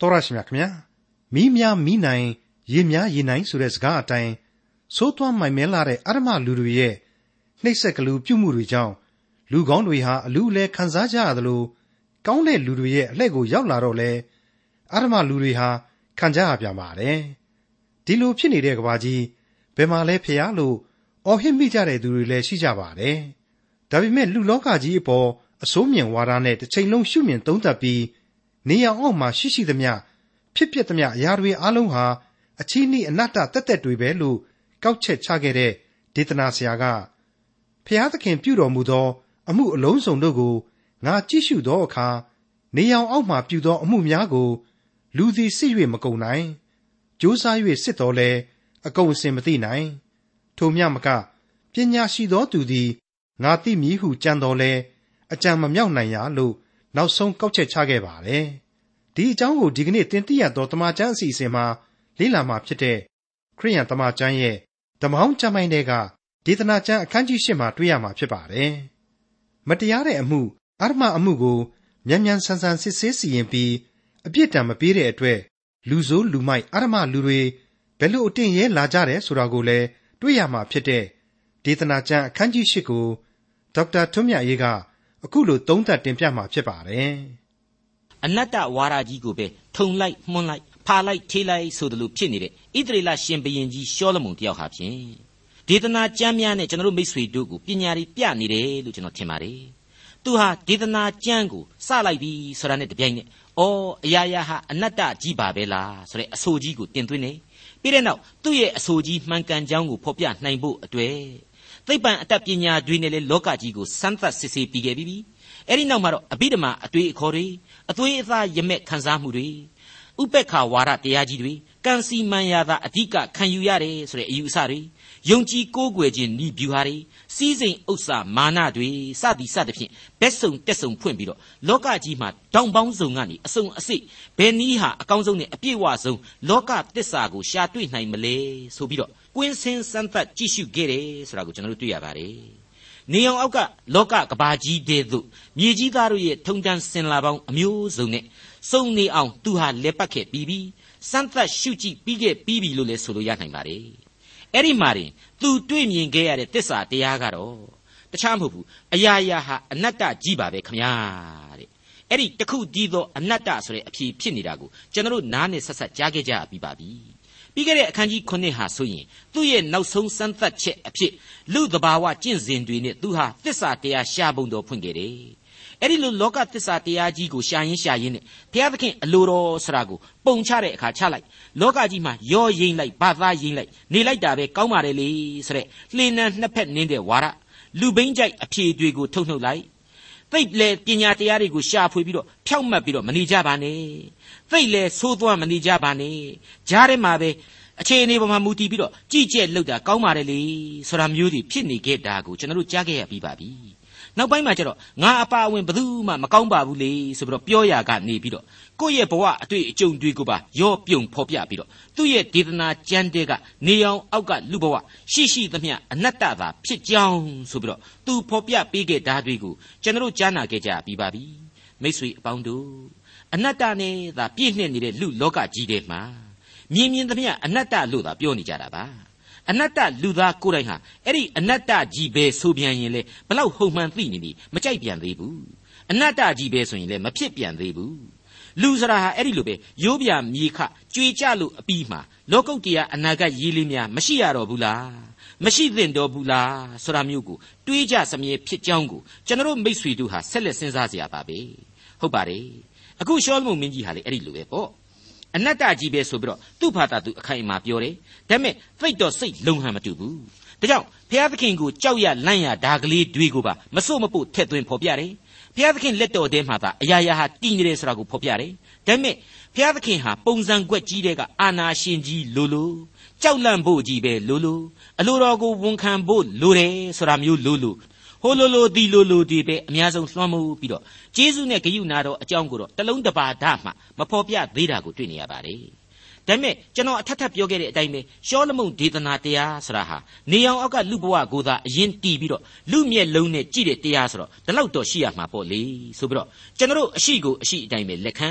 တော်ရရှိမြခင်ဗျာမိများမိနိုင်ရေများရေနိုင်ဆိုတဲ့စကားအတိုင်းသိုးသွမ်းမိုင်မဲလာတဲ့အာရမလူတွေရဲ့နှိပ်စက်ကလူပြုမှုတွေကြောင့်လူကောင်းတွေဟာအလူအလဲခံစားကြရသလိုကောင်းတဲ့လူတွေရဲ့အလှည့်ကိုရောက်လာတော့လဲအာရမလူတွေဟာခံကြရပြန်ပါတယ်ဒီလိုဖြစ်နေတဲ့ကဘာကြီးဘယ်မှာလဲဖျားလို့အော်ဟစ်မိကြတဲ့သူတွေလည်းရှိကြပါတယ်ဒါပေမဲ့လူလောကကြီးအပေါ်အစိုးမြင်ဝါဒနဲ့တစ်ချိန်လုံးရှုမြင်သုံးသပ်ပြီး နေရောင်အောက်မှာရှိရှိသမျှဖြစ်ပျက်သမျှအရာတွေအလုံးဟာအချီးနှီးအနတ္တတက်တက်တွေပဲလို့ကောက်ချက်ချခဲ့တဲ့ဒေသနာဆရာကဖျားသခင်ပြုတော်မူသော အမှုအလုံးစုံတို့ကိုငါကြည့်ရှုသောအခါနေရောင်အောက်မှပြုသောအမှုများကို လူသည်စစ်၍မကုန်နိုင်ကြိုးစား၍စစ်တော်လဲအကုန်အစင်မသိနိုင် ထိုမြမကပညာရှိသောသူသည်ငါသိမည်ဟုကြံတော်လဲအကြံမမြောက်နိုင်ရလို့ နောက်ဆုံးကောက်ချက်ချခဲ့ပါတယ်ဒီအကြောင်းကိုဒီကနေ့တင်ပြရသောတမန်ကျမ်းအစီအစဉ်မှာလေ့လာမှာဖြစ်တဲ့ခရိယန်တမန်ကျမ်းရဲ့ဓမ္မောင်းကျမ်းပိုင်းတွေကဒေသနာကျမ်းအခန်းကြီး၈မှာတွေ့ရမှာဖြစ်ပါတယ်မတရားတဲ့အမှုအဓမ္မအမှုကိုမြန်မြန်ဆန်ဆန်စစ်ဆေးစီရင်ပြီးအပြစ်ဒဏ်မပေးတဲ့အတွက်လူဆိုးလူမိုက်အဓမ္မလူတွေဘယ်လိုအတင်ရဲလာကြတယ်ဆိုတာကိုလည်းတွေ့ရမှာဖြစ်တဲ့ဒေသနာကျမ်းအခန်းကြီး၈ကိုဒေါက်တာထွန်းမြတ်ရေးက အခုလိုသုံးသပ်တင်ပြမှာဖြစ်ပါတယ်အနတ္တဝါဒကြီးကိုပဲထုံလိုက်မှုန်းလိုက်ဖာလိုက်ထေးလိုက်ဆိုသလိုဖြစ်နေတဲ့ဣသရေလရှင်ဘရင်ကြီးရှောလမုန်တယောက်ဟာဖြင့်ဒေသနာကျမ်းများနဲ့ကျွန်တော်တို့မိษွေတို့ကိုပညာတွေပြနေတယ်လို့ကျွန်တော်ထင်ပါတယ်သူဟာဒေသနာကျမ်းကိုစလိုက်ပြီဆိုတာနဲ့တပြိုင်နက်အော်အရာရာဟာအနတ္တကြီးပါပဲလားဆိုတဲ့အဆိုကြီးကိုတင်သွင်းနေပြီးတဲ့နောက်သူ့ရဲ့အဆိုကြီးမှန်ကန်ကြောင်းကိုဖော်ပြနိုင်ဖို့အတွက် သိပ္ပံအတတ်ပညာတွေနဲ့လည်းလောကကြီးကိုစမ်းသပ်စစ်ဆေးပြီးခဲ့ပြီအဲ့ဒီနောက်မှာတော့အဘိဓမ္မာအတွေ့အခေါ်တွေအသွေးအသားရမက်ခံစားမှုတွေဥပက္ခဝါဒတရားကြီးတွေကံစီမန်ရသာအဓိကခံယူရတယ်ဆိုတဲ့အယူအဆတွေယုံကြည်ကိုးကွယ်ခြင်းဤဗျူဟာတွေစီးစိမ်ဥစ္စာမာနတွေစသည်စသဖြင့်ဘက်စုံတက်စုံဖွင့်ပြီးတော့လောကကြီးမှာတောင်ပေါင်းစုံကနေအစုံအစိတ်ဘယ်နည်းဟာအကောင်းဆုံးနဲ့အပြည့်အဝဆုံးလောကသစ္စာကိုရှာတွေ့နိုင်မလဲဆိုပြီးတော့ ကွင်းစင်းစမ်းသပ်ကြည့်ရှုခဲ့တယ်ဆိုတာကိုကျွန်တော်တို့တွေ့ရပါတယ်နေအောင်အောက်ကလောကကဘာကြီးတဲ့သို့မြေကြီးသားတို့ရဲ့ထုံတန်းစင်လာပေါင်းအမျိုးစုံနဲ့စုံနေအောင်သူဟာလက်ပတ်ခဲ့ပြီးပြီးစမ်းသပ်ရှုကြည့်ပြီးခဲ့ပြီးပြီလို့လည်းဆိုလို့ရနိုင်ပါတယ်အဲ့ဒီမှာတင်သူတွေ့မြင်ခဲ့ရတဲ့တစ္ဆာတရားကတော့တခြားမဟုတ်ဘူးအရာရာဟာအနတ္တကြီးပါပဲခမညာတဲ့အဲ့ဒီတခုတည်းသောအနတ္တဆိုတဲ့အဖြေဖြစ်နေတာကိုကျွန်တော်နားနဲ့ဆက်ဆက်ကြားခဲ့ကြပြီးပါပြီ ပြီးခဲ့တဲ့အခန်းကြီး9ဟာဆိုရင်သူ့ရဲ့နောက်ဆုံးစမ်းသပ်ချက်အဖြစ်လူတဘာဝကျင့်စဉ်တွေနဲ့သူဟာသစ္စာတရားရှားပုံတော်ဖွင့်ခဲ့တယ်အဲ့ဒီလိုလောကသစ္စာတရားကြီးကိုရှာရင်းရှာရင်းနဲ့ဘုရားသခင်အလိုတော်ဆရာကိုပုံချတဲ့အခါချလိုက်လောကကြီးမှာရောရိမ့်လိုက်ဘာသာရိမ့်လိုက်နေလိုက်တာပဲကောင်းပါတယ်လေဆိုတဲ့လှေနံနှစ်ဖက်နင်းတဲ့ဝါရလူဘိန်းကြိုက်အဖြေတွေကိုထုတ်နှုတ်လိုက်သိလေပညာတရားတွေကိုရှာဖွေပြီးတော့ဖြောက်မှတ်ပြီးတော့မနေကြပါနဲ့ သိလေသိုးသွမ်းမနေကြပါနဲ့ကြားထဲမှာပဲအခြေအနေပေါ်မှာမူတည်ပြီးတော့ကြည်ကျက်လောက်တာကောင်းပါတယ်လေဆိုတာမျိုးတွေဖြစ်နေခဲ့တာကိုကျွန်တော်တို့ကြားခဲ့ရပြီးပါပြီနောက်ပိုင်းမှာကျတော့ငါအပါအဝင်ဘယ်သူမှမကောင်းပါဘူးလေဆိုပြီးတော့ပြောရကနေပြီးတော့ကိုယ့်ရဲ့ဘဝအတွေ့အကြုံတွေကိုပါရောပြုံဖော်ပြပြီးတော့သူ့ရဲ့ဒေသနာကျမ်းတဲကနေအောင်အောက်ကလူဘဝရှိရှိသမျှအနတ္တသာဖြစ်ကြောင်းဆိုပြီးတော့သူဖော်ပြပေးခဲ့တာတွေကိုကျွန်တော်ကြားနာခဲ့ကြပြီးပါပြီမိတ်ဆွေအပေါင်းတို့ အနတ္တနဲ့သာပြည့်နှက်နေတဲ့လူလောကကြီးထဲမှာမြင်မြင်သမျှအနတ္တလို့သာပြောနေကြတာပါအနတ္တလူသားကိုယ်တိုင်ဟာအဲ့ဒီအနတ္တကြီးပဲဆိုပြန်ရင်လေဘလောက်ဟုန်မှန်သိနေပြီမကြိုက်ပြန်သေးဘူးအနတ္တကြီးပဲဆိုရင်လေမဖြစ်ပြန်သေးဘူးလူစရာဟာအဲ့ဒီလိုပဲရိုးပြမြေခကြွေကြလို့အပြီးမှာလောကုတ်တရားအနာဂတ်ရေးလေးများမရှိရတော့ဘူးလားမရှိသင့်တော်ဘူးလားဆိုတာမျိုးကိုတွေးကြစမြဲဖြစ်ကြောင်းကိုကျွန်တော်မိษွေတို့ဟာဆက်လက်စဉ်းစားကြရပါပဲဟုတ်ပါတယ် အခုရှောလမုန်မင်းကြီးဟာလေအဲ့ဒီလိုပဲပေါ့အနတ္တကြီးပဲဆိုပြီးတော့သူ့ဘာသာသူအခိုင်အမာပြောတယ်ဒါပေမဲ့သိတော့စိတ်လုံဟန်မတူဘူးဒါကြောင့်ဘုရားသခင်ကိုကြောက်ရလန့်ရဒါကလေးတွေကိုပါမစွတ်မပုတ်ထက်သွင်းဖော်ပြတယ်ဘုရားသခင်လက်တော်ထဲမှာသာအရာရာဟာတည်နေတယ်ဆိုတာကိုဖော်ပြတယ်ဒါပေမဲ့ဘုရားသခင်ဟာပုံစံကွက်ကြီးတဲ့ကအာနာရှင်ကြီးလိုလိုကြောက်လန့်ဖို့ကြီးပဲလိုလိုအလိုတော်ကိုဝန်ခံဖို့လိုတယ်ဆိုတာမျိုးလိုလို ဟိုလိုလိုဒီလိုလိုဒီပဲအများဆုံးလွှမ်းမိုးပြီးတော့ဂျေဇုနဲ့ဂယုနာတော်အကြောင်းကိုတော့တလုံးတပါဒမှမဖော်ပြသေးတာကိုတွေ့နေရပါတယ်။ဒါပေမဲ့ကျွန်တော်အထက်ထပ်ပြောခဲ့တဲ့အတိုင်းပဲရှောလမုန်ဒေသနာတရားဆိုတာဟာနေအောင်အောက်ကလူဘဝကိုသာအရင်တီးပြီးတော့လူမျက်လုံးနဲ့ကြည့်တဲ့တရားဆိုတော့ဒီလောက်တော့ရှိရမှာပေါ့လေဆိုပြီးတော့ကျွန်တော်အရှိကိုအရှိအတိုင်းပဲလက်ခံ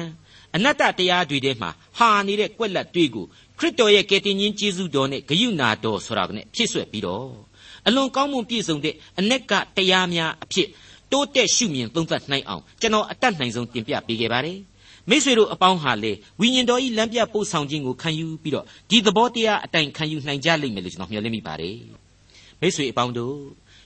အနတ္တတရားတွေထဲမှာဟာနေတဲ့ကွက်လက်တွေကိုခရစ်တော်ရဲ့ကယ်တင်ရှင်ယေရှုတော်နဲ့ဂယုဏတော်ဆိုတာကနဲ့ဖြည့်ဆွက်ပြီးတော့ အလွန်ကောင်းမွန်ပြည့်စုံတဲ့အ내ကတရားများအဖြစ်တိုးတက်ရှုမြင်သုံးသပ်နိုင်အောင်ကျွန်တော်အတတ်နိုင်ဆုံးတင်ပြပေးခဲ့ပါတယ်မိษွေတို့အပေါင်းဟာလေဝိညာဉ်တော်ဤလမ်းပြပို့ဆောင်ခြင်းကိုခံယူပြီးတော့ဒီသဘောတရားအတိုင်းခံယူနိုင်ကြလိမ့်မယ်လို့ကျွန်တော်မျှော်လင့်မိပါတယ်မိษွေအပေါင်းတို့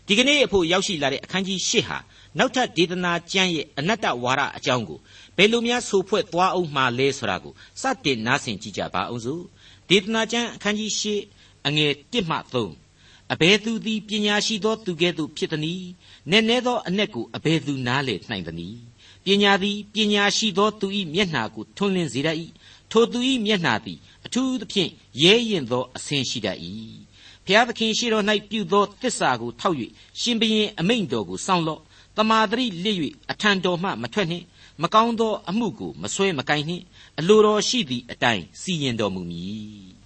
ဒီကနေ့အဖို့ရောက်ရှိလာတဲ့အခန်းကြီး၈ဟာနောက်ထပ်ဒေသနာကျမ်းရဲ့အနတ္တဝါဒအကြောင်းကိုဘယ်လိုများဆိုဖွဲ့သွားအောင်မှာလဲဆိုတာကိုစတင်နားဆင်ကြည့်ကြပါအောင်စို့ဒေသနာကျမ်းအခန်းကြီး၈အငယ်၁မှ3 အဘယ်သူသည်ပညာရှိသောသူကဲ့သို့ဖြစ်သည်။နည်းနည်းသောအ내ကိုအဘယ်သူနားလေနိုင်သနည်း။ပညာသည်ပညာရှိသောသူ၏မျက်နှာကိုထွန်းလင်းစေတတ်၏။ထိုသူ၏မျက်နှာသည်အထူးသဖြင့်ရဲရင်သောအဆင်းရှိတတ်၏။ဖျားသခင်ရှိတော်၌ပြုသောတစ္ဆာကိုထောက်၍ရှင်ဘရင်အမိန့်တော်ကိုစောင့်လော့။တမာတရိလစ်၍အထံတော်မှမထွက်နှင့်။မကောင်းသောအမှုကိုမဆွဲမကိုင်နှင့်။အလိုတော်ရှိသည့်အတိုင်းစီရင်တော်မူမည်။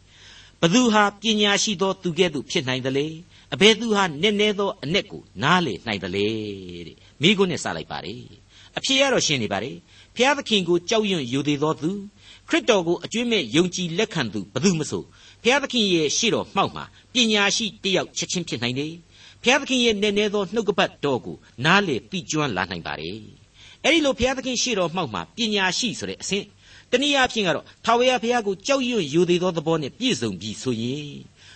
ဘသူဟာပညာရှိသောသူကဲ့သို့ဖြစ်နိုင်သလဲ။အဘယ်သူဟာနက်နဲသောအ내ကိုနားလေနိုင်သလဲတဲ့မိကုန်းနဲ့စလိုက်ပါတယ်အဖြေကတော့ရှင်းနေပါတယ်ဖျားသခင်ကိုကြောက်ရွံ့ယူသေးသောသူခရစ်တော်ကိုအကျွင့်မဲ့ယုံကြည်လက်ခံသူဘယ်သူမဆိုဖျားသခင်ရဲ့ရှေ့တော်မှောက်မှာပညာရှိတယောက်ချက်ချင်းဖြစ်နိုင်တယ်ဖျားသခင်ရဲ့နည်းနည်းသောနှုတ်ကပတ်တော်ကိုနားလေသိကျွမ်းလာနိုင်ပါတယ်အဲ့ဒီလိုဖျားသခင်ရှေ့တော်မှောက်မှာပညာရှိဆိုတဲ့အဆင့် တနည်းအားဖြင့်ကတော့ထာဝရဘုရားကိုကြောက်ရွံ့ယူသေးသောသဘောနဲ့ပြည့်စုံပြီးဆိုရင်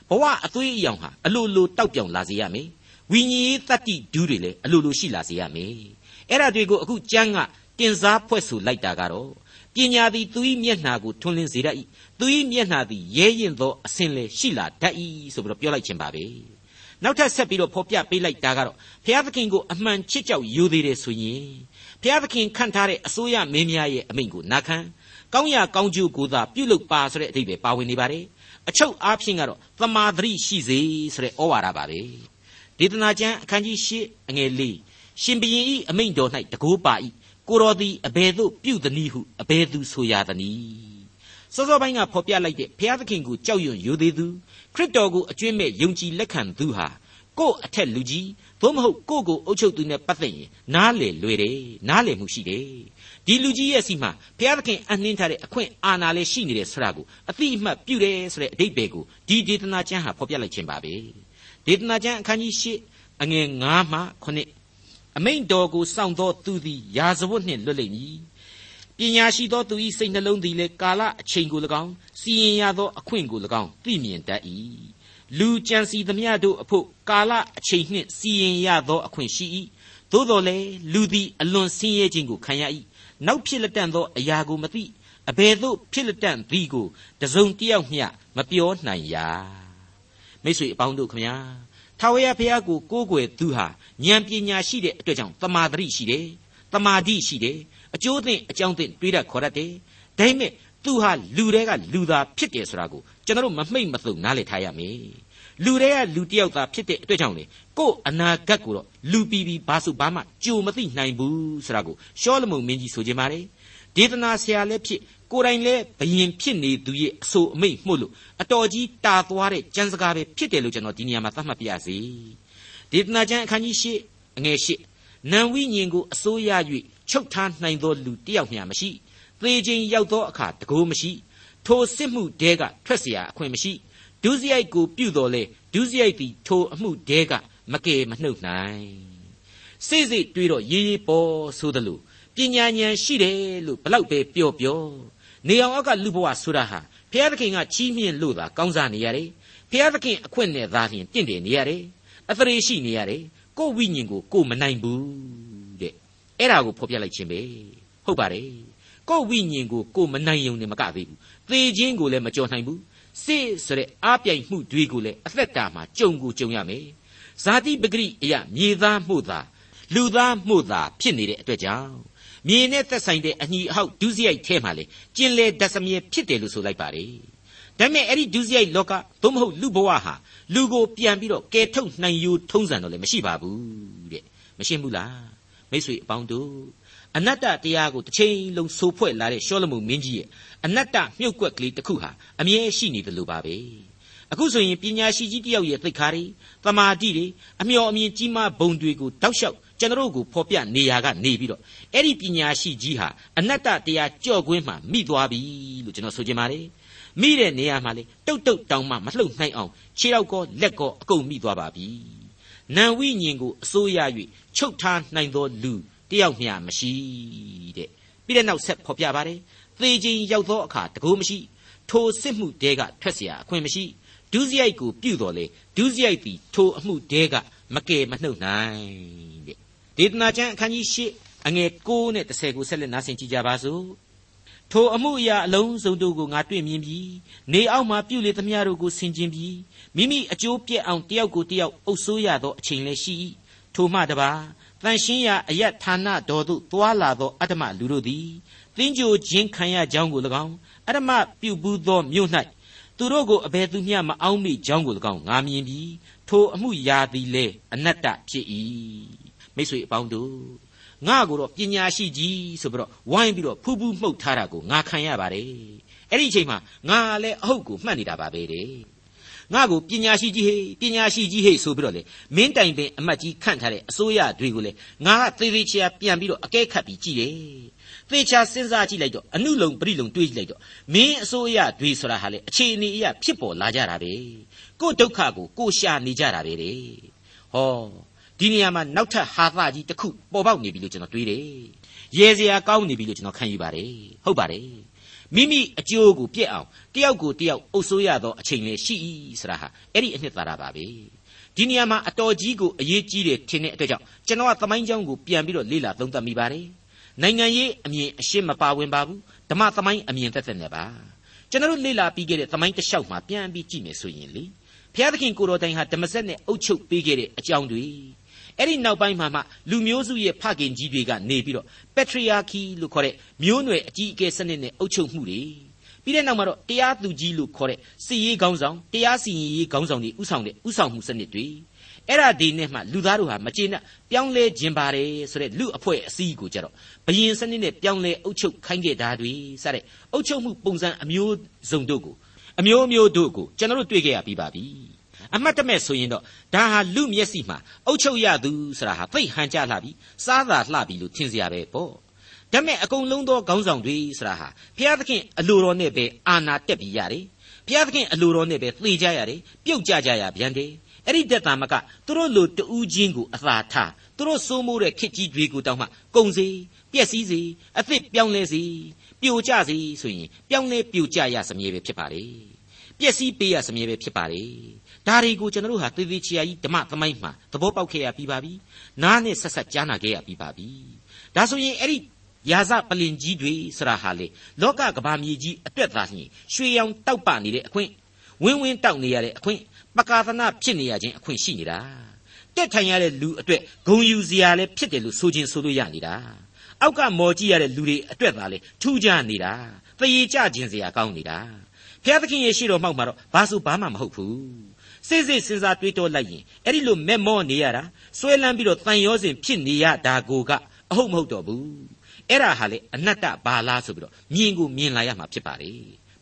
ဘဝအသွေးအယောင်ဟာအလိုလိုတောက်ပြောင်လာစေရမယ်ဝိညာဉ်ရေးတတ္တိဒူးတွေလည်းအလိုလိုရှိလာစေရမယ်အဲ့ဒါတွေကိုအခုကျမ်းကတင်စားဖွဲ့ဆိုလိုက်တာကတော့ပညာသည်သူ၏မျက်နှာကိုထွန်းလင်းစေတတ်၏သူ၏မျက်နှာသည်ရဲရင်သောအစဉ်လေရှိလာတတ်၏ဆိုပြီးတော့ပြောလိုက်ခြင်းပါပဲနောက်ထပ်ဆက်ပြီးတော့ဖော်ပြပေးလိုက်တာကတော့ဘုရားသခင်ကိုအမှန်ချစ်ကြောက်ယူသေးတယ်ဆိုရင်ဘုရားသခင်ခန့်ထားတဲ့အစိုးရမင်းများရဲ့အမိန့်ကိုနာခံ ကောင်းရကောင်းကျိုးကိုသာပြုလုပ်ပါဆိုတဲ့အဓိပ္ပာယ်ပါဝင်နေပါတယ်အချုပ်အားဖြင့်ကတော့သမာဓိရှိစေဆိုတဲ့ဩဝါဒပါပဲဒေသနာကျမ်းအခန်းကြီး၈အငယ်၄ရှင်ဘရင်ဤအမိန့်တော်၌တကိုးပါ၏ကိုတော်သည်အဘယ်သို့ပြုသနည်းဟုအဘယ်သူဆိုရသနည်းစောစောပိုင်းကဖော်ပြလိုက်တဲ့ဘုရားသခင်ကိုကြောက်ရွံ့ရိုသေသူခရစ်တော်ကိုအကျွင့်မဲ့ယုံကြည်လက်ခံသူဟာကို့အထက်လူကြီးသို့မဟုတ်ကို့ကိုအုပ်ချုပ်သူနဲ့ပတ်သက်ရင်နားလေလွယ်တယ်နားလေမှုရှိတယ် ဒီလူကြီးရဲ့စီမှာဘုရားသခင်အနှင်းထားတဲ့အခွင့်အာဏာလည်းရှိနေတယ်ဆိုတာကိုအတိအမှတ်ပြုတယ်ဆိုတဲ့အဓိပ္ပာယ်ကိုဒီဒေသနာကျမ်းဟာဖော်ပြလိုက်ခြင်းပါပဲဒေသနာကျမ်းအခန်းကြီး၈အငယ်9မှ9အမိန်တော်ကိုစောင့်သောသူသည်ယာဇဝတ်နှင့်လွတ်လိမ့်မည်ပညာရှိသောသူ၏စိတ်နှလုံးသည်လည်းကာလအချိန်ကို၎င်းစီရင်ရသောအခွင့်ကို၎င်းသိမြင်တတ်၏လူကြံစီသမျှတို့အဖို့ကာလအချိန်နှင့်စီရင်ရသောအခွင့်ရှိ၏သို့တော်လည်းလူသည်အလွန်ဆင်းရဲခြင်းကိုခံရ၏ နောက်ဖြစ်လက်တန့်သောအရာကိုမသိအဘယ်သို့ဖြစ်လက်တန့်သည်ကိုတစုံတယောက်မျှမပြောနိုင်ရာမိတ်ဆွေအပေါင်းတို့ခမညာထာဝရဘုရားကိုကိုးကွယ်သူဟာဉာဏ်ပညာရှိတဲ့အတွက်ကြောင့်တမာတိရှိတယ်တမာတိရှိတယ်အကျိုးသင့်အကြောင်းသင့်တွေးတတ်ခေါ်တတ်တယ်ဒါပေမဲ့သူဟာလူတွေကလူသားဖြစ်တယ်ဆိုတာကိုကျွန်တော်တို့မမှိတ်မသုနားလည်ထားရမယ် လူတွေကလူတယောက်သားဖြစ်တဲ့အတွက်ကြောင့်လေကို့အနာဂတ်ကိုတော့လူပီပီဘာစုဘာမှကြိုမသိနိုင်ဘူးဆိုတာကိုရှောလမုန်မင်းကြီးဆိုခြင်းပါတယ်ဒေသနာဆရာလည်းဖြစ်ကိုယ်တိုင်လည်းဘယင်ဖြစ်နေသူရဲ့အဆိုအမိတ်မှုလို့အတော်ကြီးတာသွားတဲ့ကျမ်းစကားပဲဖြစ်တယ်လို့ကျွန်တော်ဒီနေရာမှာသတ်မှတ်ပြရစီဒေသနာကျမ်းအခန်းကြီး၈အငယ်၈နံဝိညာဉ်ကိုအစိုးရ၍ချုပ်ထားနိုင်သောလူတယောက်မျှမရှိသေခြင်းရောက်သောအခါတကိုးမရှိထိုစစ်မှုတဲကထွက်เสียအခွင့်မရှိ ဒုစရိုက်ကိုပြုတော်လဲဒုစရိုက်သည်ထိုအမှုတဲကမကယ်မနှုတ်နိုင်စိတ်စိတ်တွေးတော့ရေးရေးပေါ်ဆိုသလိုပညာဉာဏ်ရှိတယ်လို့ဘလောက်ပဲပြောပြောနေအောင်အောက်ကလူဘဝဆိုတာဟာဘုရားသခင်ကချီးမြှင့်လို့သာကောင်းစားနေရတယ်ဘုရားသခင်အခွင့်နဲ့သာလျှင်တင့်တယ်နေရတယ်အသရေရှိနေရတယ်ကိုယ်ဝိညာဉ်ကိုကိုယ်မနိုင်ဘူးတဲ့အဲ့ဒါကိုဖော်ပြလိုက်ခြင်းပဲဟုတ်ပါတယ်ကိုယ်ဝိညာဉ်ကိုကိုယ်မနိုင်ုံနဲ့မကသေးဘူးသေခြင်းကိုလည်းမကြော်နိုင်ဘူး စိဆိုတဲ့အားပြိုင်မှုတွေကိုလည်းအသက်တာမှာကြုံကိုကြုံရမယ်ဇာတိပဂရိအယမြေသားမှုသာလူသားမှုသာဖြစ်နေတဲ့အတွက်ကြောင့်မြေနဲ့သက်ဆိုင်တဲ့အညီအဟောက်ဒုစရိုက်ထဲမှာလေကျင်လေဒသမြဲဖြစ်တယ်လို့ဆိုလိုက်ပါတယ်ဒါပေမဲ့အဲ့ဒီဒုစရိုက်လောကသို့မဟုတ်လူဘဝဟာလူကိုပြန်ပြီးတော့ကယ်ထုတ်နိုင်ယူထုံးစံတော့လည်းမရှိပါဘူးတဲ့မရှင်းဘူးလားမိတ်ဆွေအပေါင်းတို့အနတ္တတရားကိုတစ်ချိန်လုံးစိုးဖွဲ့လာတဲ့ရှောလမုန်မင်းကြီးရဲ့ အနတ္တမြုပ်ကွက်ကလေးတစ်ခုဟာအမြဲရှိနေတယ်လို့ပါပဲအခုဆိုရင်ပညာရှိကြီးတယောက်ရဲ့သိက္ခာတွေတမာတိတွေအမျော်အမြင်ကြီးမားဘုံတွေကိုတောက်လျှောက်ကျွန်တော်ကိုဖော်ပြနေရာကနေပြီးတော့အဲ့ဒီပညာရှိကြီးဟာအနတ္တတရားကြော့ကွင်းမှမိသွားပြီလို့ကျွန်တော်ဆိုချင်ပါတယ်မိတဲ့နေရာမှာလေတုတ်တုတ်တောင်မှမလှုပ်နိုင်အောင်ခြေထောက်ကောလက်ကောအကုန်မိသွားပါပြီနံဝိညာဉ်ကိုအစိုးရ၍ချုပ်ထားနိုင်သောလူတယောက်မျှမရှိတဲ့ပြီးတဲ့နောက်ဆက်ဖော်ပြပါတယ် သေခြင်းရောက်သောအခါတကိုးမရှိထိုစစ်မှုတဲကထွက်เสียအခွင့်မရှိဒုစရိုက်ကိုပြုတော်လေဒုစရိုက်သည်ထိုအမှုတဲကမကယ်မနှုတ်နိုင်တဲ့ဒေသနာကျမ်းအခန်းကြီး၈အငယ်9နဲ့10ကိုဆက်လက်နားဆင်ကြကြပါစို့ထိုအမှုအရာအလုံးစုံတို့ကိုငါတွေ့မြင်ပြီးနေအောက်မှပြုလေသမျှတို့ကိုဆင်ခြင်ပြီးမိမိအကျိုးပြက်အောင်တယောက်ကိုတယောက်အုပ်ဆိုးရသောအချိန်လည်းရှိ၏ထိုမှတပါတန်ရှင်းရာအယတ်ဌာနတော်သို့တွာလာသောအတ္တမလူတို့သည် သင်ကြိုခြင်းခံရကြောင်းကို၎င်းအတ္တမပြုဘူးသောမြို့၌သူတို့ကိုအဘယ်သူမျှမအောင်မိကြောင်းကို၎င်းငါမြင်ပြီးထိုအမှုရာသည်လေအနတ္တဖြစ်၏မိတ်ဆွေအပေါင်းတို့ငါကိုတော့ပညာရှိကြီးဆိုပြီးတော့ဝိုင်းပြီးတော့ဖူးဖူးမှုတ်ထားတာကိုငါခံရပါတယ်အဲ့ဒီအချိန်မှာငါလည်းအဟုတ်ကိုမှတ်နေတာပါပဲတဲ့ငါကိုပညာရှိကြီးဟေးပညာရှိကြီးဟေးဆိုပြီးတော့လေမင်းတိုင်ပင်အမတ်ကြီးခန့်ထားတဲ့အစိုးရတွေကိုလေငါကသေသေးချာပြန်ပြီးတော့အကဲခတ်ပြီးကြည့်တယ် သေချာစဉ်းစားကြည့်လိုက်တော့အနုလုံပရိလုံတွေးကြည့်လိုက်တော့မင်းအစိုးရတွေဆိုတာဟာလေအခြေအနေအရဖြစ်ပေါ်လာကြတာပဲကို့ဒုက္ခကိုကိုရှာနေကြတာပဲတဲ့ဟောဒီနေရာမှာနောက်ထပ်ဟာသကြီးတစ်ခုပေါ်ပေါက်နေပြီလို့ကျွန်တော်တွေးတယ်ရဲစရာကောင်းနေပြီလို့ကျွန်တော်ခံယူပါတယ်ဟုတ်ပါတယ်မိမိအကျိုးကိုပြက်အောင်တယောက်ကိုတယောက်အုပ်ဆိုးရသောအချိန်လေးရှိ၏ဆိုတာဟာအဲ့ဒီအနှစ်သာရပါပဲဒီနေရာမှာအတော်ကြီးကိုအရေးကြီးတယ်ထင်တဲ့အတွက်ကြောင့်ကျွန်တော်ကသမိုင်းကြောင်းကိုပြန်ပြီးတော့လေ့လာသုံးသပ်မိပါတယ် နိုင်ငံရေးအမြင်အရှင်းမပါဝင်ပါဘူးဓမ္မသမိုင်းအမြင်သက်သက်နဲ့ပါကျွန်တော်လေ့လာပြီးခဲ့တဲ့သမိုင်းတစ်လျှောက်မှာပြန်ပြီးကြည့်မယ်ဆိုရင်လေဘုရားသခင်ကိုတော်တိုင်ဟာဓမ္မစက်နဲ့အုပ်ချုပ်ပေးခဲ့တဲ့အကြောင်းတွေအဲ့ဒီနောက်ပိုင်းမှာမှလူမျိုးစုရဲ့ဖခင်ကြီးတွေကနေပြီးတော့ patriarchy လို့ခေါ်တဲ့မျိုးနွယ်အကြီးအကဲစနစ်နဲ့အုပ်ချုပ်မှုတွေပြီးတဲ့နောက်မှာတော့တရားသူကြီးလို့ခေါ်တဲ့စီရေးခေါင်းဆောင်တရားစီရင်ရေးခေါင်းဆောင်တွေဥဆောင်တဲ့ဥဆောင်မှုစနစ်တွေ အဲ့ဒါဒီနဲ့မှလူသားတို့ဟာမကျေနပ်ပြောင်းလဲခြင်းပါတယ်ဆိုတဲ့လူအဖွဲ့အစည်းကိုကြတော့ဘယင်စနစ်နဲ့ပြောင်းလဲအုပ်ချုပ်ခိုင်းခဲ့တာတွေစတဲ့အုပ်ချုပ်မှုပုံစံအမျိုးစုံတို့ကိုအမျိုးမျိုးတို့ကိုကျွန်တော်တို့တွေ့ခဲ့ရပြီးပါပြီအမှတ်တမဲ့ဆိုရင်တော့ဒါဟာလူမျက်စိမှာအုတ်ချုပ်ရသူဆိုတာဟာသိဟန်ကြလှပြီစားသာလှပြီလို့ထင်စရာပဲပေါ့ဒါမဲ့အကုန်လုံးသောခေါင်းဆောင်တွေဆိုတာဟာဘုရားသခင်အလိုတော်နဲ့ပဲအာနာတက်ပြီးရတယ်ဘုရားသခင်အလိုတော်နဲ့ပဲသေကြရတယ်ပြုတ်ကြကြရဗျံတယ် အဲ့ဒီတက်တာမကသူတို့လိုတူးချင်းကိုအသာထားသူတို့စိုးမိုးတဲ့ခစ်ကြီးတွေကိုတောင်းမှကုံစီပျက်စီးစီအသစ်ပြောင်းလဲစီပြိုကျစီဆိုရင်ပြောင်းလဲပြိုကျရစမြဲပဲဖြစ်ပါလေပျက်စီးပေးရစမြဲပဲဖြစ်ပါလေဒါတွေကိုကျွန်တော်တို့ဟာသေသေးချာကြီးဓမ္မသမိုင်းမှာသဘောပေါက်ခဲ့ရပြီးပါပြီနားနဲ့ဆက်ဆက်ကြားနာခဲ့ရပြီးပါပြီဒါဆိုရင်အဲ့ဒီရာဇပလင်ကြီးတွေဆရာဟာလေလောကကဘာမြေကြီးအတွက်သာလျှင်ရွှေရောင်တောက်ပနေတဲ့အခွင့်ဝင်းဝင်းတောက်နေရတဲ့အခွင့် ပကာသနာဖြစ်နေရခြင်းအခွင့်ရှိနေတာတက်ထိုင်ရတဲ့လူအတွက်ဂုံယူစရာလည်းဖြစ်တယ်လို့ဆိုခြင်းဆိုလို့ရနေတာအောက်ကမော်ကြည့်ရတဲ့လူတွေအတွက်သာလေထူးခြားနေတာတရေကြခြင်းစရာကောင်းနေတာဘုရားသခင်ရဲ့ရှိတော်မှောက်မှာတော့ဘာဆိုဘာမှမဟုတ်ဘူးစိတ်စိတ်စဉ်းစားတွေးတောလိုက်ရင်အဲ့ဒီလိုမက်မောနေရတာဆွဲလန်းပြီးတော့တန်ရောစဉ်ဖြစ်နေရတာကိုကအဟုတ်မဟုတ်တော့ဘူးအဲ့ဒါဟာလေအနတ္တဘာလားဆိုပြီးတော့မြင်ကိုမြင်လာရမှာဖြစ်ပါလေ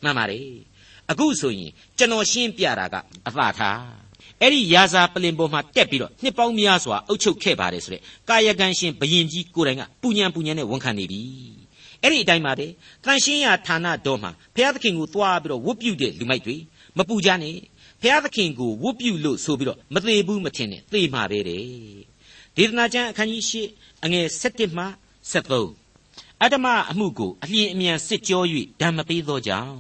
မှန်ပါတယ် အခုဆိုရင်ကျွန်တော်ရှင်းပြတာကအသာထားအဲ့ဒီရာဇာပလင်ပေါ်မှာတက်ပြီးတော့နှစ်ပေါင်းများစွာအုပ်ချုပ်ခဲ့ပါတယ်ဆိုတဲ့ကာယကံရှင်ဘယင်ကြီးကိုယ်တိုင်ကပူညံပူညံနဲ့ဝန်ခံနေပြီအဲ့ဒီအတိုင်းပါပဲတန်ရှင်းရာဌာနတော်မှာဘုရားသခင်ကိုသွားပြီးတော့ဝတ်ပြုတဲ့လူမိုက်တွေမပူကြနဲ့ဘုရားသခင်ကိုဝတ်ပြုလို့ဆိုပြီးတော့မသေးဘူးမထင်နဲ့သေမှာပဲတဲ့ဒေသနာကျမ်းအခန်းကြီး၈အငယ်7မှ73အတ္တမအမှုကိုအလျင်အမြန်စစ်ကြော၍ဓမ္မပေးသောကြောင့်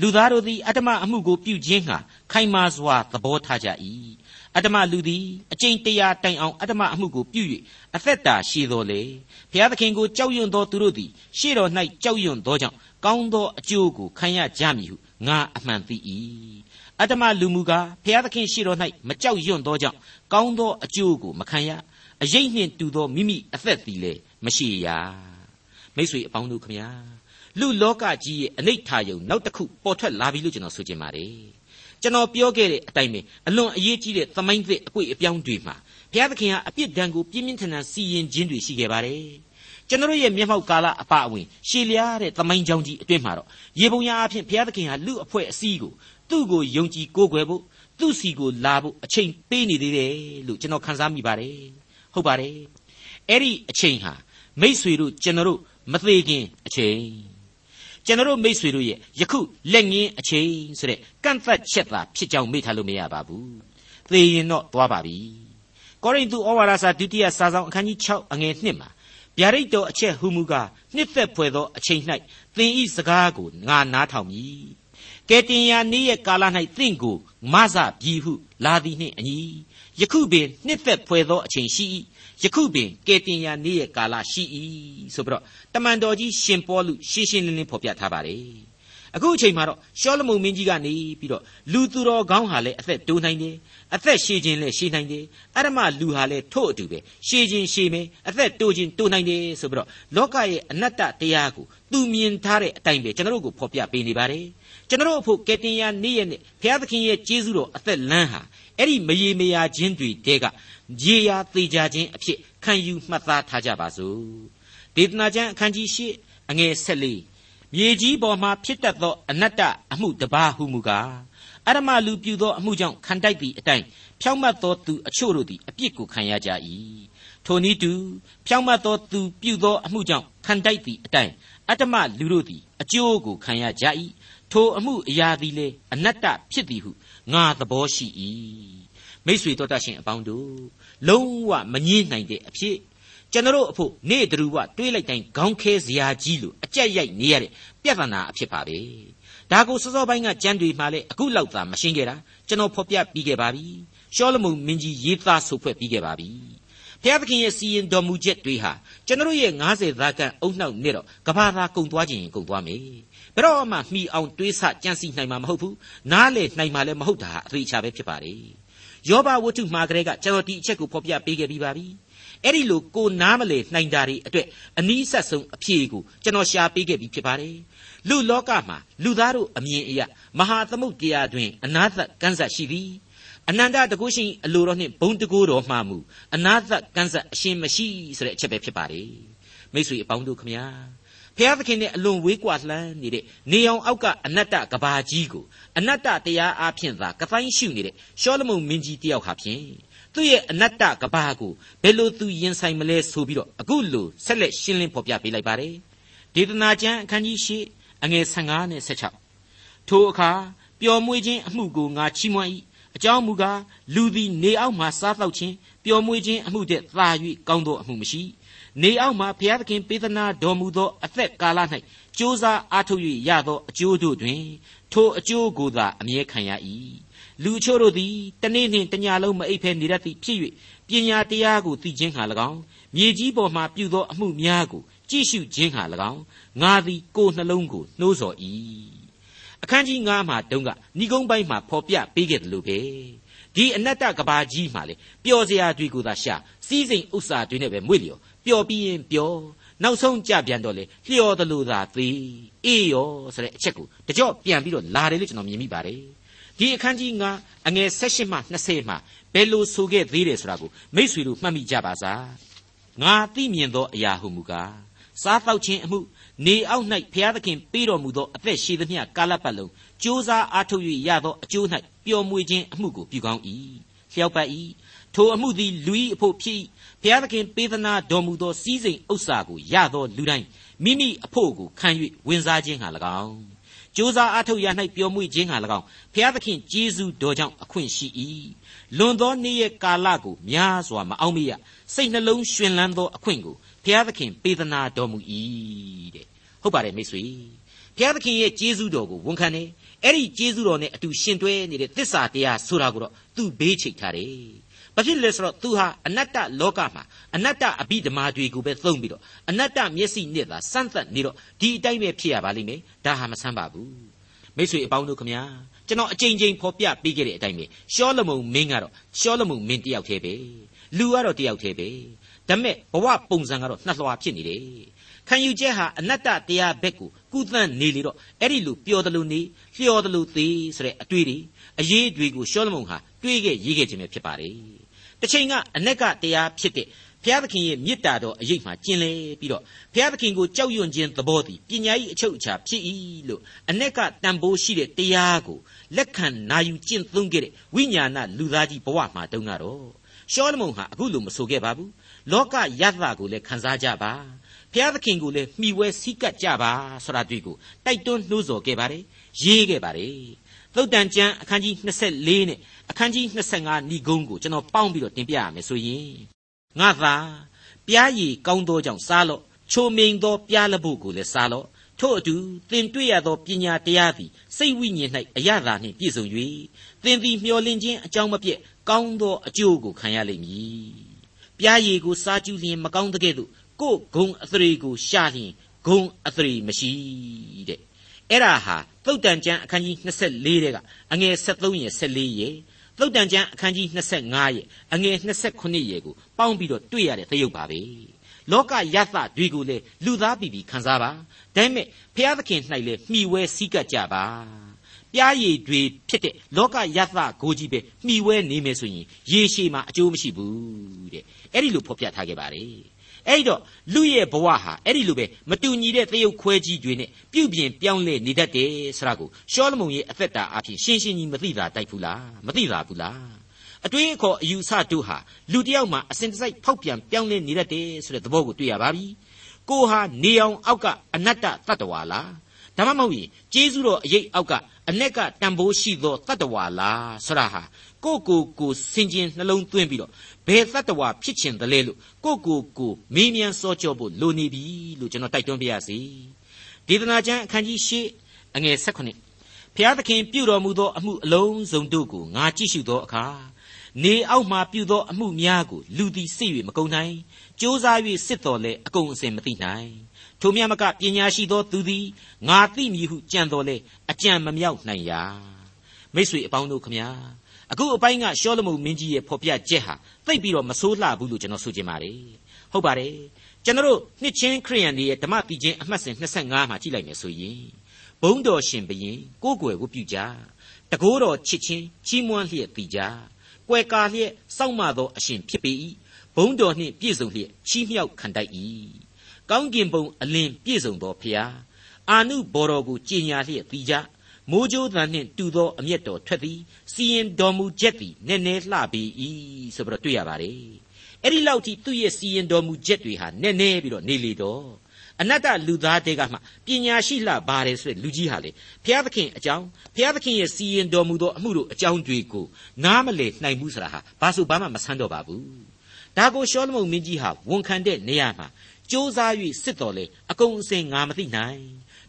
လူသားတို့သည်အတ္တမအမှုကိုပြုခြင်းဟာခိုင်မာစွာသဘောထားကြ၏အတ္တမလူသည်အကျင့်တရားတိုင်အောင်အတ္တမအမှုကိုပြု၍အသက်တာရှိတော်လေဘုရားသခင်ကိုကြောက်ရွံ့သောသူတို့သည်ရှေ့တော်၌ကြောက်ရွံ့သောကြောင့်ကောင်းသောအကျိုးကိုခံရကြမည်ဟုငါအမှန်သိ၏အတ္တမလူမူကားဘုရားသခင်ရှေ့တော်၌မကြောက်ရွံ့သောကြောင့်ကောင်းသောအကျိုးကိုမခံရအရေးနှင့်တူသောမိမိအသက်သည်လည်းမရှိရမိတ်ဆွေအပေါင်းတို့ခမညာ လူလောကကြီးရဲ့အနိဋ္ဌာယုံနောက်တစ်ခုပေါ်ထွက်လာပြီလို့ကျွန်တော်ဆိုချင်ပါတယ်ကျွန်တော်ပြောခဲ့တဲ့အတိုင်းပဲအလွန်အရေးကြီးတဲ့သမိုင်းသစ်အကွေ့အပြောင်းတွေမှာဘုရားသခင်ဟာအပြစ်ဒဏ်ကိုပြင်းပြင်းထန်ထန်စီရင်ခြင်းတွေရှိခဲ့ပါတယ်ကျွန်တော်ရဲ့မျက်မှောက်ကာလအပအဝင်ရှည်လျားတဲ့သမိုင်းကြောင်းကြီးအတွင်းမှာတော့ရေပုံရအဖြစ်ဘုရားသခင်ဟာလူအဖွဲ့အစည်းကိုသူ့ကိုယုံကြည်ကိုးကွယ်ဖို့သူ့စီကိုလာဖို့အချိန်ပေးနေသေးတယ်လို့ကျွန်တော်ခန်းစားမိပါတယ်ဟုတ်ပါတယ်အဲ့ဒီအချိန်ဟာမိษွေတို့ကျွန်တော်တို့မသေးခင်အချိန် ကျွန်တော်တို့မိษွေတို့ရဲ့ယခုလက်ငင်းအချိန်ဆိုတဲ့ကန့်သက်ချက်သာဖြစ်ကြောင်းမေ့ထားလို့မရပါဘူးသေရင်တော့သွားပါပြီကောရိန္သုဩဝါဒစာဒုတိယစာဆောင်အခန်းကြီး6အငယ်1မှာဗျာဒိတ်တော်အချက်ဟူမူကားနှစ်သက်ဖွယ်သောအချိန်၌သင်ဤစကားကိုငါနားထောင်မည်ကဲတင်ယာနေ့ရဲ့ကာလ၌သင်ကိုမဆပြီဟုလာသည်နှင့်အညီယခုပင်နှစ်သက်ဖွယ်သောအချိန်ရှိ၏ ယခုပင်ကဲတင်ယာနေ့ရဲ့ကာလရှိ၏ဆိုပြီးတော့တမန်တော်ကြီးရှင်ပေါလုရှင်းရှင်းလင်းလင်းဖော်ပြထားပါတယ်အခုအချိန်မှာတော့ရှောလမုန်မင်းကြီးကနေပြီးတော့လူသူတော်ကောင်းဟာလည်းအသက်တိုးနိုင်တယ်အသက်ရှည်ခြင်းလည်းရှည်နိုင်တယ်အရမလူဟာလည်းထို့အတူပဲရှည်ခြင်းရှည်မယ်အသက်တိုးခြင်းတိုးနိုင်တယ်ဆိုပြီးတော့လောကရဲ့အနတ္တတရားကိုသူမြင်ထားတဲ့အတိုင်းပဲကျွန်တော်တို့ကိုဖော်ပြပေးနေပါတယ်ကျွန်တော်တို့အဖို့ကယ်တင်ရာနေ့ရက်နဲ့ဘုရားသခင်ရဲ့ကျေးဇူးတော်အသက်လန်းဟာ အဲ့ဒီမရေမရာခြင်းတွေတဲကရေရာသေးကြခြင်းအဖြစ်ခံယူမှတ်သားထားကြပါစို့ဒေသနာကျမ်းအခန်းကြီး၈အငယ်၁၄မြေကြီးပေါ်မှာဖြစ်တတ်သောအနတ္တအမှုတပါးဟုမူကားအရမလူပြုသောအမှုကြောင့်ခံတိုက်သည့်အတိုင်းဖြောင့်မတ်သောသူအချို့တို့သည်အပြစ်ကိုခံရကြ၏ထိုနည်းတူဖြောင့်မတ်သောသူပြုသောအမှုကြောင့်ခံတိုက်သည့်အတိုင်းအတ္တမလူတို့သည်အကျိုးကိုခံရကြ၏ထိုအမှုအရာသည်လေအနတ္တဖြစ်သည်ဟု ငါသဘောရှိ၏မိษွေတော်တတ်ရှင်အပေါင်းတို့လုံးဝမငြင်းနိုင်တဲ့အဖြစ်ကျွန်တော်အဖို့နေ့တူဝတွေးလိုက်တိုင်းခေါင်းခဲစရာကြီးလို့အကြက်ရိုက်နေရတဲ့ပြဿနာအဖြစ်ပါပဲဒါကိုစောစောပိုင်းကကြမ်းတွေမှလည်းအခုလောက်သာမရှင်းခဲ့တာကျွန်တော်ဖော်ပြပြီးခဲ့ပါပြီရှောလမုန်မင်းကြီးရေးသားဆိုဖွဲ့ပြီးခဲ့ပါပြီ ဘုရားသခင်ရဲ့စီရင်တော်မူချက်တွေဟာကျွန်တော်ရဲ့90သားကန်အုံနှောက်နဲ့တော့ကဘာသာကုံသွားခြင်းကုံသွားမယ်ဘယ်တော့မှမှီအောင်တွေးဆကြံစီနိုင်မှာမဟုတ်ဘူးနားလေနိုင်မှာလည်းမဟုတ်တာအသေးချာပဲဖြစ်ပါတယ်ယောဘဝတ္ထုမှာကလေးကကျွန်တော်ဒီအချက်ကိုဖော်ပြပေးခဲ့ပြီးပါပြီအဲ့ဒီလိုကိုနားမလေနိုင်တာတွေအတွက်အနည်းဆက်ဆုံးအဖြေကိုကျွန်တော်ရှာပေးခဲ့ပြီးဖြစ်ပါတယ်လူလောကမှာလူသားတို့အမြင်အရမဟာသမုတ်တရားတွင်အနာသကန်းဆက်ရှိသည် အနန္တတကုရှိအလိုတော်နှင့်ဘုံတကူတော်မှမူအနာသကန်းဆက်အရှင်မရှိဆိုတဲ့အချက်ပဲဖြစ်ပါတယ်မိတ်ဆွေအပေါင်းတို့ခမညာဖျားသခင်နဲ့အလွန်ဝေးကွာလှမ်းနေတဲ့နေအောင်အောက်ကအနတ္တကဘာကြီးကိုအနတ္တတရားအဖြစ်သာကတိုင်းရှုနေတဲ့ရှောလမုန်မင်းကြီးတယောက်ဟာဖြင့်သူ့ရဲ့အနတ္တကဘာကိုဘယ်လိုသူရင်ဆိုင်မလဲဆိုပြီးတော့အခုလိုဆက်လက်ရှင်းလင်းဖော်ပြပေးလိုက်ပါတယ်ဒေသနာကျမ်းအခန်းကြီး၈အငယ်15နဲ့16ထိုအခါပျော်မွေ့ခြင်းအမှုကိုငါချီးမွမ်း၏ အကြောင်းမူကားလူသည်နေအောက်မှစားတော့ခြင်းပျော်မွေ့ခြင်းအမှုတည်းသာ၍ကောင်းသောအမှုမရှိနေအောက်မှဘုရားသခင်ပေးသနာတော်မူသောအသက်ကာလ၌ကြိုးစားအားထုတ်၍ရသောအကျိုးတို့တွင် ထိုအကျိုးကိုသာအမြဲခံရ၏လူချို့တို့သည်တနေ့နှင့်တညလုံးမအိပ်ဖဲနေတတ်သည်ဖြစ်၍ပညာတရားကိုသိခြင်းဟာ၎င်းမြေကြီးပေါ်မှပြုသောအမှုများကိုကြည့်ရှုခြင်းဟာ၎င်းငါသည်ကိုယ်နှလုံးကိုနှိုးဆော်၏ အခန်းကြီး9မှာတုန်းကဏိကုံးပိုင်းမှာဖော်ပြပေးခဲ့တယ်လို့ပဲဒီအနတ္တကဘာကြီးမှာလေပျော်စရာတွေကိုသာရှာစည်းစိမ်ဥစ္စာတွေနဲ့ပဲမွေ့လျော်ပျော်ပြီးရင်ပျော်နောက်ဆုံးကြပြန်တော့လေလျော်သလိုသာသေးအေးရောဆိုတဲ့အချက်ကိုတကြော့ပြန်ပြီးတော့လာတယ်လို့ကျွန်တော်မြင်မိပါတယ်ဒီအခန်းကြီး9အငယ်16မှ20မှဘယ်လိုဆိုခဲ့သေးတယ်ဆိုတာကိုမိษွေတို့မှတ်မိကြပါစားငါသိမြင်သောအရာဟုမူကား စားတော့ခြင်းအမှုနေအောက်၌ဘုရားသခင်ပေးတော်မူသောအသက်ရှိသမျှကာလပတ်လုံးကြိုးစားအားထုတ်၍ရသောအကျိုး၌ပျော်မွေခြင်းအမှုကိုပြုကောင်း၏လျှောက်ပတ်၏ထိုအမှုသည်လူ၏အဖို့ဖြစ်၏ဘုရားသခင်ပေးသနာတော်မူသောစီးစိမ်ဥစ္စာကိုရသောလူတိုင်းမိမိအဖို့ကိုခံ၍ဝင်စားခြင်းဟာ၎င်းကြိုးစားအားထုတ်ရ၌ပျော်မွေ့ခြင်းဟာ၎င်းဘုရားသခင်ကျေးဇူးတော်ကြောင့်အခွင့်ရှိ၏လွန်သောနေ့ရဲ့ကာလကိုများစွာမအောင်မရစိတ်နှလုံးရှင်လန်းသောအခွင့်ကို ဘုရားသခင်ပေးသနာတော်မူ၏တဲ့ဟုတ်ပါတယ်မိတ်ဆွေဘုရားသခင်ရဲ့ကျေးဇူးတော်ကိုဝန်ခံတယ်အဲ့ဒီကျေးဇူးတော်နဲ့အတူရှင်တွဲနေတဲ့သစ္စာတရားဆိုတာကိုတော့သူဘေးချိတ်ထားတယ်ဘာဖြစ်လဲဆိုတော့သူဟာအနတ္တလောကမှာအနတ္တအဘိဓမ္မာတွေကိုပဲသုံးပြီးတော့အနတ္တမျက်စိနဲ့သာစမ်းသပ်နေတော့ဒီအတိုင်းပဲဖြစ်ရပါလိမ့်မယ်ဒါဟာမဆန်းပါဘူးမိတ်ဆွေအပေါင်းတို့ခမညာကျွန်တော်အကြိမ်ကြိမ်ဖော်ပြပေးခဲ့တဲ့အတိုင်းပဲရှောလမုန်မင်းကတော့ရှောလမုန်မင်းတယောက်တည်းပဲလူကတော့တယောက်တည်းပဲ ဒါပေမဲ့ဘဝပုံစံကတော့နှစ်လွှာဖြစ်နေတယ်ခံယူချက်ဟာအနတ္တတရားဘက်ကိုကုသန့်နေလေတော့အဲ့ဒီလိုပျော်တယ်လို့နေလျော်တယ်လို့သေးဆိုတဲ့အတွေ့တွေအရေးတွေကိုရှောလမုန်ဟာတွေးခဲ့ရေးခဲ့ခြင်းပဲဖြစ်ပါတယ်တစ်ချိန်ကအ내ကတရားဖြစ်တဲ့ဘုရားသခင်ရဲ့မေတ္တာတော်အရေးမှကျင်လေပြီးတော့ဘုရားသခင်ကိုကြောက်ရွံ့ခြင်းသဘောတည်ပညာ၏အချုပ်အခြာဖြစ်၏လို့အ내ကတန်ဖိုးရှိတဲ့တရားကိုလက်ခံနာယူကျင့်သုံးခဲ့တဲ့ဝိညာဏလူသားကြီးဘဝမှာတုန်းကတော့ရှောလမုန်ဟာအခုလိုမဆိုခဲ့ပါဘူး လောကယတ္တကိုလည်းခံစားကြပါဖျားသခင်ကိုလည်းမှီဝဲစည်းကပ်ကြပါဆိုတာတွေ့ကိုတိုက်တွန်းနှိုးဆော်ခဲ့ပါတယ်ရေးခဲ့ပါတယ်သုတ်တန်ကျမ်းအခန်းကြီး24နဲ့အခန်းကြီး25ဏီကုန်းကိုကျွန်တော်ပေါင်းပြီးတော့တင်ပြရမယ်ဆိုရင်ငါသာပြားရည်ကောင်းသောကြောင့်စားလော့ချိုမိန်သောပြားလဖို့ကိုလည်းစားလော့ထို့အတူသင်တွေ့ရသောပညာတရားသည်စိတ်ဝိညာဉ်၌အရသာနှင့်ပြည့်စုံ၍သင်သည်မျှော်လင့်ခြင်းအကြောင်းမပြည့်ကောင်းသောအကျိုးကိုခံရလိမ့်မည်။ ပြားရည်ကိုစားကျူးလျင်မကောင်းတဲ့ကဲ့သို့ကိုယ်ဂုံအသရေကိုရှာလျင်ဂုံအသရေမရှိတဲ့။အဲ့ဒါဟာသုတ်တန်ကျမ်းအခန်းကြီး24တဲ့ကအငယ်73ရဲ့14ရဲ့သုတ်တန်ကျမ်းအခန်းကြီး25ရဲ့အငယ်28ရဲ့ကိုပေါင်းပြီးတော့တွေ့ရတဲ့သရုပ်ပါပဲ။လောကယသတွေကိုလေလူသားပြည်ပြီးခံစားပါဒါပေမဲ့ဘုရားသခင်၌လေမှီဝဲစည်းကပ်ကြပါ ပြားရည်တွေဖြစ်တဲ့လောကယသကိုကြီးပဲမှီဝဲနေမယ်ဆိုရင်ရေရှည်မှာအကျိုးမရှိဘူးတဲ့အဲ့ဒီလိုဖော်ပြထားခဲ့ပါတယ်အဲ့တော့လူရဲ့ဘဝဟာအဲ့ဒီလိုပဲမတူညီတဲ့သရုပ်ခွဲကြီးတွေနဲ့ပြုပြင်ပြောင်းလဲနေတတ်တယ်ဆိုတာကိုရှောလမုန်ရဲ့အသက်တာအဖြစ်ရှင်းရှင်းကြီးမသိတာတိုက်ဘူးလားမသိတာဘူးလားအတွေးအခေါ်အယူဆတို့ဟာလူတယောက်မှာအစဉ်တစိုက်ဖောက်ပြန်ပြောင်းလဲနေတတ်တယ်ဆိုတဲ့သဘောကိုတွေ့ရပါပြီကိုဟာနေအောင်အောက်ကအနတ္တတတ္တဝါလား ဒါမှမဟုတ်ရင်ကျေးဇူးတော်အရေးအောက်ကအ내ကတန်ဖိုးရှိသောတတ္တဝါလားဆရာဟာကိုကိုကိုစင်ကျင်နှလုံးသွင်းပြီးတော့ဘယ်တတ္တဝါဖြစ်ချင်တယ်လဲလို့ကိုကိုကိုမေးမြန်းစောကြောဖို့လိုနေပြီလို့ကျွန်တော်တိုက်တွန်းပြရစီဒေသနာကျမ်းအခန်းကြီး၈အငယ်၁၈ဖျားသခင်ပြုတော်မူသောအမှုအလုံးစုံတို့ကိုငါကြည့်ရှုသောအခါနေအောက်မှပြုသောအမှုများကိုလူသည်စိတ်၍မကုန်နိုင် ကြိုးစား၍စစ်တော်လဲအကုန်အစင်မသိနိုင်ထိုမြတ်မကပညာရှိသောသူသည်ငါသိမည်ဟုကြံတော်လဲအကြံမမြောက်နိုင်ရာမိတ်ဆွေအပေါင်းတို့ခမညာအခုအပိုင်းကရှောလမုန်မင်းကြီးရဲ့ဖော်ပြချက်ဟာသိပ်ပြီးတော့မဆိုးလှဘူးလို့ကျွန်တော်ဆိုချင်ပါတယ်ဟုတ်ပါတယ်ကျွန်တော်တို့နှစ်ချင်းခရိယန်တွေရဲ့ဓမ္မပီချင်းအမှတ်စဉ်25မှာကြည့်လိုက်မယ်ဆိုရင်ဘုံတော်ရှင်ဘရင်ကိုယ်ွယ်ကိုပြုကြတကိုးတော်ချစ်ချင်းချီးမွမ်းလျက်တည်ကြကွယ်ကာလျက်စောင့်မသောအရှင်ဖြစ်ပေ၏ ဘုံတော်နှင့်ပြည့်စုံလျက်ချီးမြှောက်ခံတတ်၏ကောင်းကင်ဘုံအလင်းပြည့်စုံသောဖျားအာနုဘော်တော်ကိုကြည်ညာလျက်ပြီးကြမိုးကြိုးသံနှင့်တူသောအမျက်တော်ထွက်သည်စီရင်တော်မူချက်သည်နည်းနည်းလှပေ၏ဆိုပြီးတော့တွေ့ရပါတယ်အဲ့ဒီလောက်ထိသူ့ရဲ့စီရင်တော်မူချက်တွေဟာနည်းနည်းပြီးတော့နေလေတော့အနတ္တလူသားတွေကမှပညာရှိလှပါတယ်ဆိုတဲ့လူကြီးဟာလေဘုရားသခင်အကြောင်းဘုရားသခင်ရဲ့စီရင်တော်မူသောအမှုတို့အကြောင်းတွေကိုနားမလည်နိုင်ဘူးဆိုတာဟာဘာလို့ဘာမှမဆန်းတော့ပါဘူး ဒါကိုရှောလမုန်မင်းကြီးဟာဝန်ခံတဲ့နေရာမှာစ조사၍စစ်တော်လေအကုန်အစင်ငါမသိနိုင်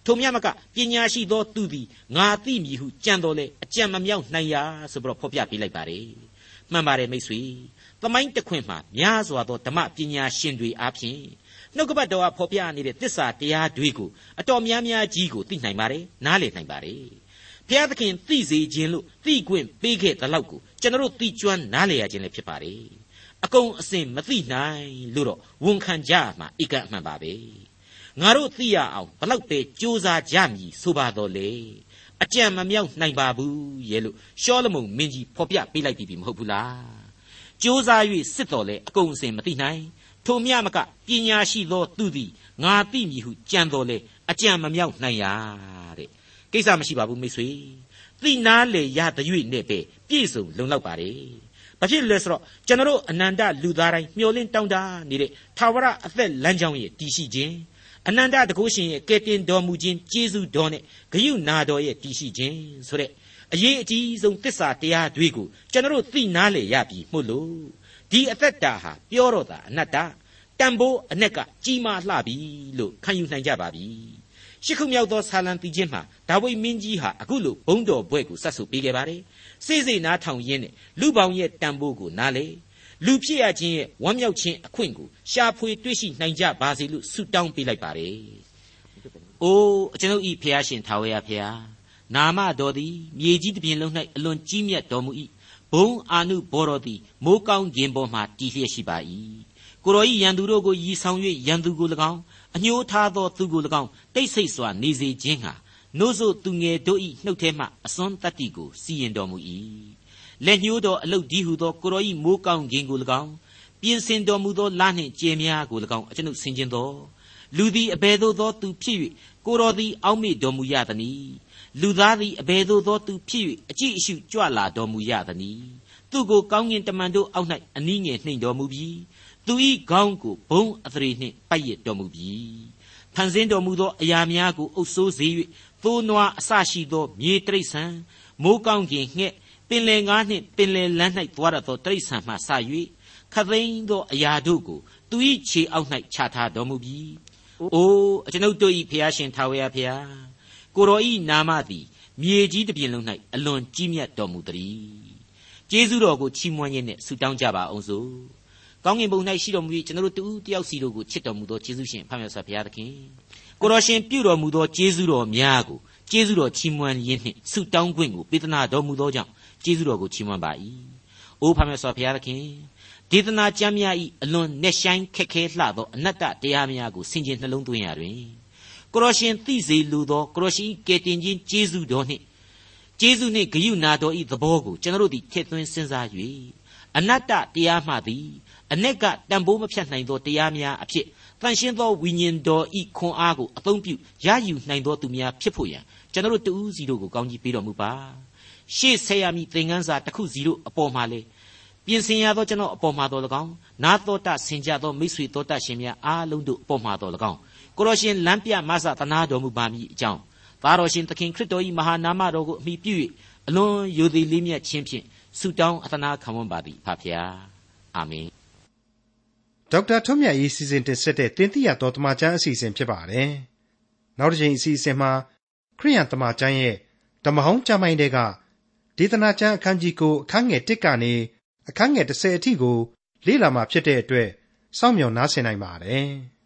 ထိုမြတ်မကပညာရှိသောသူသည်ငါသိမည်ဟုကြံတော်လေအကြံမမြောက်နိုင်ရာဆိုပြီးတော့ဖော်ပြပေးလိုက်ပါတယ်မှန်ပါတယ်မိတ်ဆွေသမိုင်းတစ်ခွင်မှာများစွာသောဓမ္မပညာရှင်တွေအားဖြင့်နှုတ်ကပတ်တော်ကဖော်ပြနေတဲ့တစ္ဆာတရားတွေကိုအတော်များများကြီးကိုသိနိုင်ပါတယ်နားလည်နိုင်ပါတယ်ဘုရားသခင်သိစေခြင်းလို့သိခွင့်ပေးခဲ့တဲ့လောက်ကိုကျွန်တော်တို့သိကျွမ်းနားလည်ရခြင်းလည်းဖြစ်ပါတယ် အကုန်အစင်မသိနိုင်လို့တော့ဝန်ခံကြမှာဧကအမှန်ပါပဲငါတို့သိရအောင်ဘလောက်ပဲကြိုးစားကြမည်ဆိုပါတော့လေအကြံမမြောက်နိုင်ပါဘူးရဲ့လို့ရှောလမုန်မင်းကြီးဖော်ပြပေးလိုက်ပြီမဟုတ်ဘူးလားကြိုးစား၍စစ်တော်လဲအကုန်အစင်မသိနိုင်ထိုမြမကပညာရှိသောသူသည်ငါသိမည်ဟုကြံတော်လဲအကြံမမြောက်နိုင်ရတဲ့ကိစ္စမရှိပါဘူးမိတ်ဆွေသိနာလေရတဲ့၍နဲ့ပဲပြည့်စုံလုံလောက်ပါတယ် ဘာဖြစ်လဲဆိုတော့ကျွန်တော်အနန္တလူသားတိုင်းမျှော်လင့်တောင်းတနေတဲ့သာဝရအသက်လမ်းကြောင်းရဲ့တည်ရှိခြင်းအနန္တတကုရှင်ရဲ့ကယ်တင်တော်မူခြင်းကျေးဇူးတော်နဲ့ဂရုနာတော်ရဲ့တည်ရှိခြင်းဆိုတဲ့အရေးအကြီးဆုံးသစ္စာတရားတွေကိုကျွန်တော်သိနာလေရပြီမို့လို့ဒီအသက်တာဟာပြောတော့တာအနတ္တတန်ဖိုးအ내ကကြီးမားလှပြီလို့ခံယူနိုင်ကြပါပြီ ရှစ်ခုမြောက်သောဆာလံတီချင်းမှာဒါဝိမင်းကြီးဟာအခုလိုဘုံတော်ဘွဲ့ကိုစတ်ဆုပ်ပေးခဲ့ပါတယ်စိစိနားထောင်ရင်းနဲ့လူပေါင်းရဲ့တန်ဖိုးကိုနားလေလူဖြစ်ရခြင်းရဲ့ဝမ်းမြောက်ခြင်းအခွင့်ကိုရှာဖွေတွေ့ရှိနိုင်ကြပါစေလို့ဆုတောင်းပေးလိုက်ပါတယ်။အိုးကျွန်ုပ်ဤဖျားရှင်ထာဝရဖျားနာမတော်သည်မြေကြီးတစ်ပြင်လုံး၌အလွန်ကြီးမြတ်တော်မူ၏ဘုံအာနုဘော်တော်သည်မိုးကောင်းခြင်းပေါ်မှတည်လျက်ရှိပါ၏ကိုရောဤရန်သူတို့ကိုရည်ဆောင်၍ရန်သူကို၎င်း အညှိုးထားသောသူကို၎င်းတိတ်ဆိတ်စွာနေစေခြင်းဟာနို့ဆိုသူငယ်တို့ဤနှုတ်ထဲမှအစွန်းတတ္တိကိုစီရင်တော်မူ၏လက်ညှိုးတော်အလုတ်ဒီဟုသောကိုရောဤမိုးကောင်းခြင်းကို၎င်းပြင်ဆင်တော်မူသောလနှင့်ကြယ်များကို၎င်းအကျွန်ုပ်ဆင်ခြင်တော်လူသည်အဘယ်သို့သောသူဖြစ်၍ကိုတော်သည်အောက်မေ့တော်မူရသနည်းလူသားသည်အဘယ်သို့သောသူဖြစ်၍အကြည့်အရှုကြွလာတော်မူရသနည်းသူကိုကောင်းကင်တမန်တို့အောက်၌အနည်းငယ်နှိမ်တော်မူပြီး သူသူဤခေါင်းကိုဘုံအသရေနှင့်ပိုက်ရတော်မူပြီဖန်ဆင်းတော်မူသောအရာများကိုအုပ်စိုးစေ၍သိုးနွားအစရှိသောမြေတရိษံမိုးကောင်းကင်ငှက်ပင်လယ်ငါးနှင့်ပင်လယ်လန်း၌သွားရသောတရိษံမှစ၍ခသိန်းသောအရာတို့ကိုသူ၏ခြေအောက်၌ချထားတော်မူပြီ။အိုးအကျွန်ုပ်တို့၏ဖျားရှင်ထာဝရဖျားကိုတော်ဤနာမသည်မြေကြီးတစ်ပြင်လုံး၌အလွန်ကြီးမြတ်တော်မူသည်။ကျေးဇူးတော်ကိုချီးမွမ်းခြင်းနဲ့ဆုတောင်းကြပါအောင်စို့။ ကောင်းကင်ဘုံ၌ရှိတော်မူ၍ကျွန်တော်တို့တူတယောက်စီတို့ကိုချစ်တော်မူသောကျေးဇူးရှင်ဖခင်ဆရာဘုရားသခင်ကိုတော်ရှင်ပြုတော်မူသောကျေးဇူးတော်များကိုကျေးဇူးတော်ချီးမွမ်းခြင်းနှင့်ဆုတောင်းခွင့်ကိုပေးသနာတော်မူသောကြောင့်ကျေးဇူးတော်ကိုချီးမွမ်းပါ၏။အိုးဖခင်ဆရာဘုရားသခင်ဒေသနာကျမ်းများဤအလွန်နဲ့ဆိုင်ခက်ခဲလှသောအနတ္တတရားများကိုဆင်ခြင်နှလုံးသွင်းရတွင်ကိုရရှင်သိစေလိုသောကိုရရှင်ကယ်တင်ခြင်းကျေးဇူးတော်နှင့်ကျေးဇူးနှင့်ဂရုဏာတော်ဤသဘောကိုကျွန်တော်တို့သည်ထည့်သွင်းစဉ်းစား၍အနတ္တတရားမှသည် အ내ကတန်ဖိုးမဖြတ်နိုင်သောတရားများအဖြစ်တန်ရှင်းသောဝိညာဉ်တော်ဤခွန်အားကိုအသုံးပြုရယူနိုင်သောသူများဖြစ်ဖို့ရန်ကျွန်တော်တို့တူးစီတို့ကိုကောင်းကြီးပေးတော်မူပါရှေ့ဆက်ရမည်သင်ခန်းစာတစ်ခုစီတို့အပေါ်မှာလေပြင်ဆင်ရသောကျွန်တော်အပေါ်မှာတော်၎င်းနာတော်တဆင်ကြသောမိတ်ဆွေတော်တရှင်များအားလုံးတို့အပေါ်မှာတော်၎င်းကိုတော်ရှင်လမ်းပြမဆသနာတော်မူပါမည်အကြောင်းသားတော်ရှင်သခင်ခရစ်တော်၏မဟာနာမတော်ကိုအမိပြု၍အလွန်ယိုသည်လေးမြတ်ခြင်းဖြင့်ဆုတောင်းအသနာခံဝန်ပါသည်ဖဖျားအာမင် ဒေါက်တာထွန်းမြတ်ရေးစီစဉ်တင်ဆက်တဲ့တင်ပြတော်တမချန်းအစီအစဉ်ဖြစ်ပါတယ်နောက်တစ်ချိန်အစီအစဉ်မှာခရိယန်တမချန်းရဲ့ဓမ္မဟောင်းကျမ်းပိုင်းတွေကဒေသနာကျမ်းအခန်းကြီးကိုအခန်းငယ်1ကနေအခန်းငယ်30အထိကိုလေ့လာမှာဖြစ်တဲ့အတွက်စောင့်မျှော်နားဆင်နိုင်ပါတယ်။